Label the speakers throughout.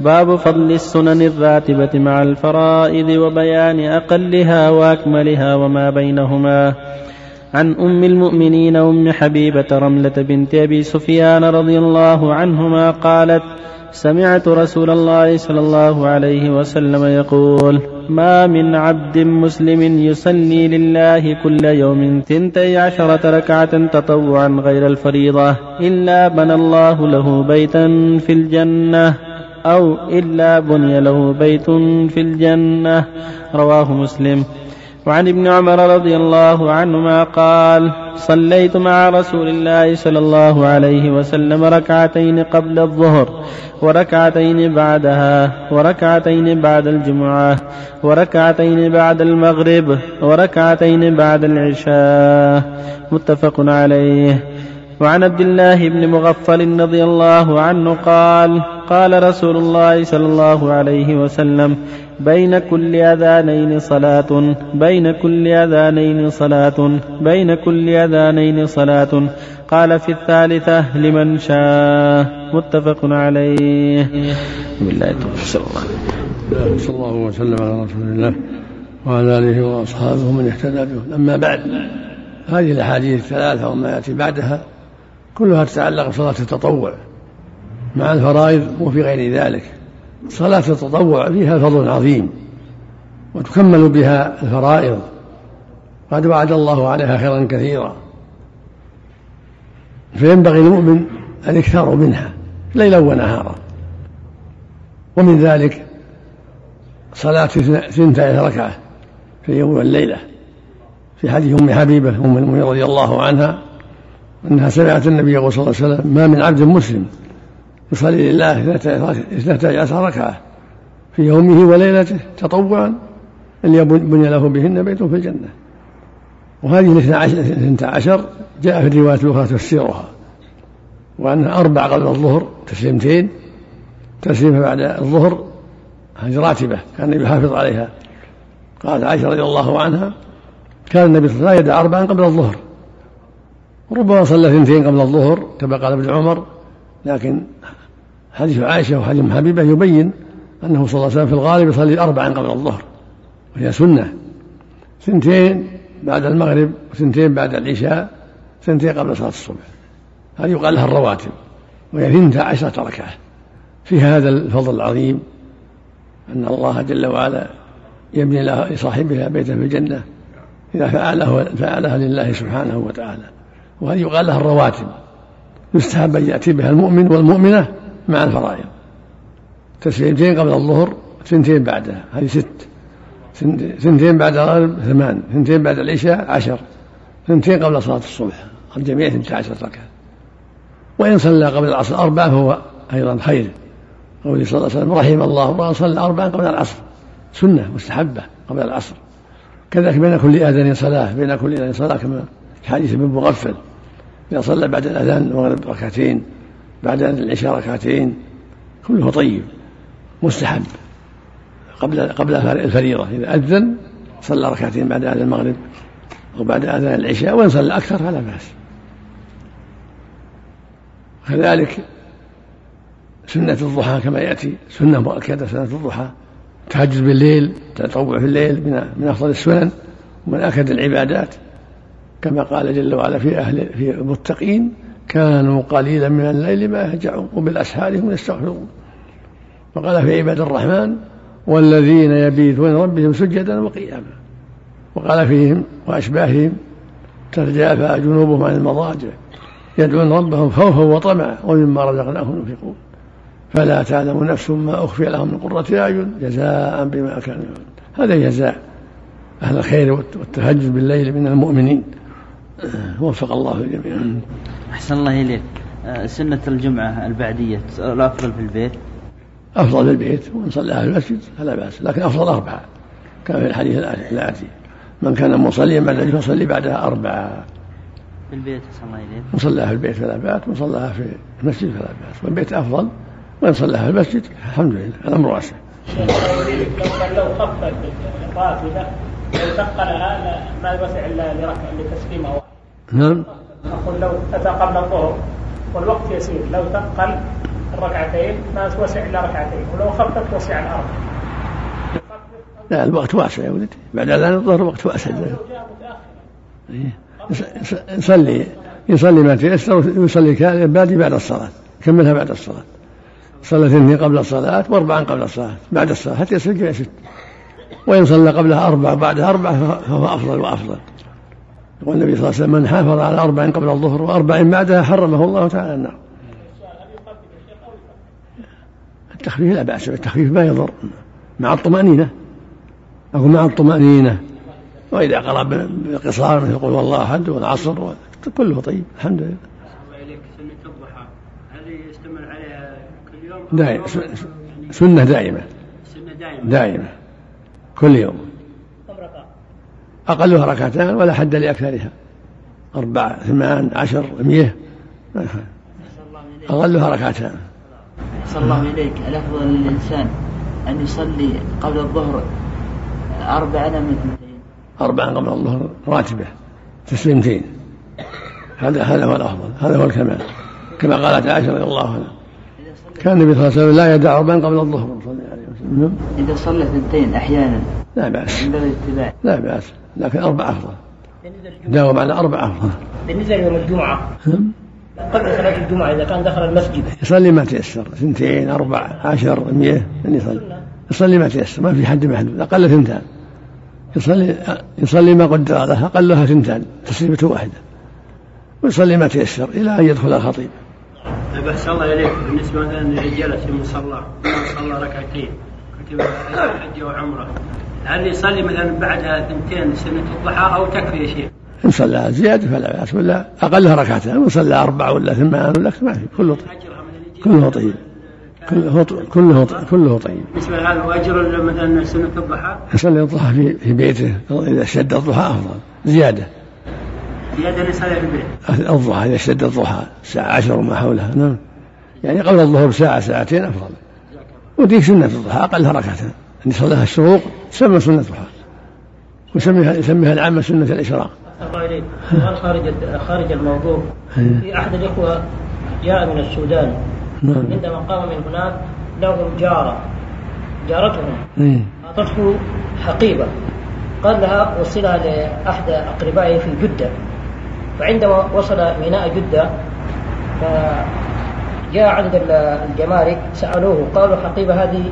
Speaker 1: باب فضل السنن الراتبة مع الفرائض وبيان أقلها وأكملها وما بينهما. عن أم المؤمنين أم حبيبة رملة بنت أبي سفيان رضي الله عنهما قالت سمعت رسول الله صلى الله عليه وسلم يقول ما من عبد مسلم يصلي لله كل يوم ثنتي عشرة ركعة تطوعا غير الفريضة إلا بنى الله له بيتا في الجنة. أو إلا بني له بيت في الجنة. رواه مسلم. وعن ابن عمر رضي الله عنهما قال صليت مع رسول الله صلى الله عليه وسلم ركعتين قبل الظهر وركعتين بعدها وركعتين بعد الجمعة وركعتين بعد المغرب وركعتين بعد العشاء. متفق عليه. وعن عبد الله بن مغفل رضي الله عنه قال قال رسول الله صلى الله عليه وسلم بين كل أذانين صلاة بين كل أذانين صلاة بين كل أذانين صلاة. قال في الثالثة لمن شاء. متفق عليه. بالله
Speaker 2: صلى الله. صلى الله وسلم على رسول الله وعلى آله وأصحابه من اهتدى به. أما بعد هذه الأحاديث الثلاثة وما يأتي بعدها كلها تتعلق بصلاة التطوع. مع الفرائض وفي غير ذلك. صلاة التطوع فيها فضل عظيم وتكمل بها الفرائض. قد وعد الله عليها خيرا كثيرا. فينبغي المؤمن أن يكثر منها ليلا ونهارا. ومن ذلك صلاة ثنتي ركعة في اليوم والليلة. في حديث أم حبيبة أم المؤمنين رضي الله عنها أنها سمعت النبي صلى الله عليه وسلم ما من عبد مسلم يصلي لله اثنتي عشر ركعة في يومه وليلته تطوعا أن بني له بهن بيت في الجنة. وهذه الاثنتا عشر جاء في الرواية الأخرى تفسيرها وأنها أربع قبل الظهر تسليمتين تسليمة بعد الظهر هذه راتبة كان يحافظ عليها. قالت عائشة رضي الله عنها كان النبي صلى الله عليه وسلم يدع أربعا قبل الظهر. ربما صلى اثنتين قبل الظهر كما قال ابن عمر لكن حديث عائشة وحديث حبيبة يبين أنه صلى الله عليه وسلم في الغالب يصلي أربعا قبل الظهر وهي سنة. ثنتين بعد المغرب وثنتين بعد العشاء ثنتين قبل صلاة الصبح. هذه يقال لها الرواتب وهي ثنتا عشرة ركعة. في هذا الفضل العظيم أن الله جل وعلا يبني لصاحبها بيتا في الجنة إذا فعله فعلها لله سبحانه وتعالى. وهذه يقال لها الرواتب. يستحب أن يأتي بها المؤمن والمؤمنة مع الفرائض. تسليمتين قبل الظهر ثنتين بعدها هذه ست. ثنتين بعد الغرب ثمان. ثنتين بعد العشاء عشر. ثنتين قبل صلاة الصبح الجميع ثنتا عشرة ركعة. وإن صلى قبل العصر أربعة فهو أيضا خير. قوله صلى الله عليه وسلم رحم الله امرأ صلى أربعا قبل العصر. سنة مستحبة قبل العصر. كذلك بين كل آذان صلاة بين كل آذان صلاة كما حديث ابن مغفل. إذا صلى بعد الأذان المغرب ركعتين بعد العشاء ركعتين كله طيب مستحب. قبل قبل الفريضة إذا أذن صلى ركعتين بعد أذان المغرب أو بعد أذان العشاء وإن صلى أكثر فلا بأس. كذلك سنة الضحى كما يأتي سنة مؤكدة سنة الضحى تهجد بالليل تطوع في الليل من من أفضل السنن ومن أكد العبادات. كما قال جل وعلا في أهل في المتقين كانوا قليلا من الليل ما يهجعون وبالأسحار هم يستغفرون. وقال في عباد الرحمن والذين يبيتون ربهم سجدا وقياما. وقال فيهم وأشباههم ترجافى جنوبهم عن المضاجع يدعون ربهم خوفا وطمعا ومما رزقناهم ينفقون. فلا تعلم نفس ما أخفي لهم من قرة أعين جزاء بما كانوا هذا جزاء أهل الخير والتهجد بالليل من المؤمنين. وفق الله الجميع
Speaker 3: أحسن الله إليك. آه، سنة الجمعة البعدية الأفضل في البيت؟
Speaker 2: أفضل في البيت وإن صلىها في المسجد فلا بأس لكن أفضل أربعة كما في الحديث الآتي. من كان مصليا بعد الفجر فصلي بعدها أربعة.
Speaker 3: في البيت أحسن الله إليك.
Speaker 2: من صلاها في البيت فلا بأس ومن صلاها في المسجد فلا بأس. والبيت أفضل وإن صلاها في المسجد الحمد لله الأمر واسع.
Speaker 4: لو خفت الراتبة لو ثقلها ما يوسع إلا لركعه لتسليمه واحدة.
Speaker 2: نعم.
Speaker 4: أقول لو اتى قبل الظهر والوقت يسير. لو ثقل الركعتين ما توسع إلا ركعتين. ولو خفف وسع الأرض
Speaker 2: لا الوقت واسع يا ولدي. بعد اذان الظهر وقت واسع. إيه. يص- يص- يصلي يصلي ما تيسر ويصلي باقي بعد الصلاة. كملها بعد الصلاة. صلى اثنين قبل الصلاة وأربعا قبل الصلاة. بعد الصلاة. حتى يصل جميع ست. وإن صلى قبلها أربع بعدها أربع فهو أفضل وأفضل. يقول النبي صلى الله عليه وسلم من حافظ على أربع قبل الظهر وأربع بعدها حرمه الله تعالى النار. التخفيف لا بأس بالتخفيف ما يضر. مع الطمأنينة. أقول مع الطمأنينة. وإذا قرأ بقصار مثل قل والله أحد والعصر كله طيب الحمد لله.
Speaker 5: إليك سنة الضحى هل يستمر عليها كل يوم؟
Speaker 2: دائما س- سنة دائمة.
Speaker 5: سنة دائما
Speaker 2: دائمة. كل يوم؟ أقلها ركعتان ولا حد لأكثرها. أربع ثمان عشر مئة. أقلها ركعتان.
Speaker 3: أحسن الله إليك الأفضل للإنسان أن يصلي قبل الظهر أربع أم اثنتين.
Speaker 2: أربعا قبل الظهر راتبة. تسليمتين. هذا هذا هو الأفضل. هذا هو الكمال. كما قالت عائشة رضي الله عنها.
Speaker 3: صلى
Speaker 2: كان النبي صلى الله عليه وسلم لا يدع أربعا قبل الظهر. وسلم
Speaker 3: إذا صلى اثنتين أحيانا.
Speaker 2: لا بأس.
Speaker 3: من باب الاتباع.
Speaker 2: لا بأس. لكن أربع أفضل. داوم على أربع أفضل.
Speaker 4: بالنسبة ليوم الجمعة. قبل صلاة الجمعة إذا كان دخل المسجد.
Speaker 2: يصلي ما تيسر. اثنتين أربع عشر مئة. يصلي. يصلي ما تيسر. ما في حد محدود أقل ثنتان. يصلي يصلي ما قدر له. أقلها ثنتان. تسليمة واحدة. ويصلي ما تيسر إلى أن يدخل الخطيب.
Speaker 5: طيب أحسن الله إليك. بالنسبة مثلا للرجال في المصلى. ما صلى ركعتين؟ كتب حج وعمرة. هل يصلي مثلا بعدها ثنتين سنة الضحى أو تكفي يا شيخ؟
Speaker 2: إن صلى زيادة فلا بأس ولا أقلها ركعتان وإن صلى أربع ولا ثمان ولا ما في كله طيب.
Speaker 5: من الإجابة
Speaker 2: كله طيب. كله كله كله طيب.
Speaker 5: بالنسبة لهذا وأجر مثلا سنة الضحى.
Speaker 2: يصلي الضحى في في بيته إذا اشتد الضحى أفضل. زيادة.
Speaker 5: زيادة يصلي في البيت.
Speaker 2: الضحى إذا اشتد الضحى الساعة عشر وما حولها نعم. يعني قبل الظهر بساعة ساعتين أفضل. وديك سنة الضحى أقلها ركعتين أن يصليها الشروق تسمى سنة الضحى. ويسميها يسميها العامة سنة الإشراق
Speaker 4: سؤال خارج خارج الموضوع. في أحد الإخوة جاء من السودان.
Speaker 2: نعم.
Speaker 4: عندما قام من هناك لهم جارة. جارتهم
Speaker 2: إيه.
Speaker 4: أعطته حقيبة. قال لها وصلها لأحد أقربائه في جدة. فعندما وصل ميناء جدة فجاء عند الجمارك سألوه قالوا حقيبة هذه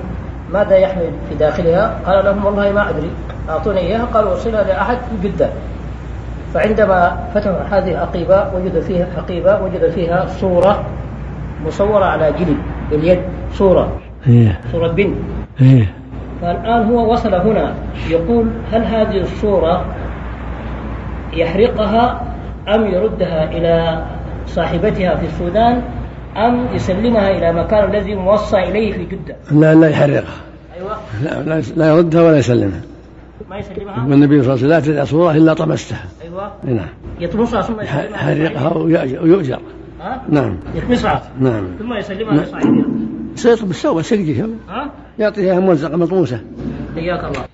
Speaker 4: ماذا يحمل في داخلها؟ قال لهم والله ما أدري أعطوني إياها قالوا وصلها لأحد في جدة. فعندما فتحوا هذه الحقيبة وجدوا فيها حقيبة وجدوا فيها صورة مصورة على جلد باليد صورة.
Speaker 2: إيه.
Speaker 4: صورة بنت.
Speaker 2: إيه.
Speaker 4: فالآن هو وصل هنا يقول هل هذه الصورة يحرقها أم يردها إلى صاحبتها في السودان؟ أم يسلمها إلى مكان الذي موصى إليه في جدة؟
Speaker 2: لا لا يحرقها.
Speaker 4: أيوة.
Speaker 2: لا لا, لا يردها ولا يسلمها.
Speaker 4: ما يسلمها؟
Speaker 2: والنبي صلى الله عليه وسلم لا تدع صورة إلا طمستها.
Speaker 4: أيوة.
Speaker 2: نعم.
Speaker 4: يطمسها ثم يسلمها.
Speaker 2: حرقها ويؤجر, نعم.
Speaker 4: يطمسها.
Speaker 2: نعم.
Speaker 4: ثم يسلمها لصاحبها.
Speaker 2: سيطلب بالسوء سرقها.
Speaker 4: ها؟
Speaker 2: يعطيها ممزقة مطموسة.
Speaker 4: حياك الله.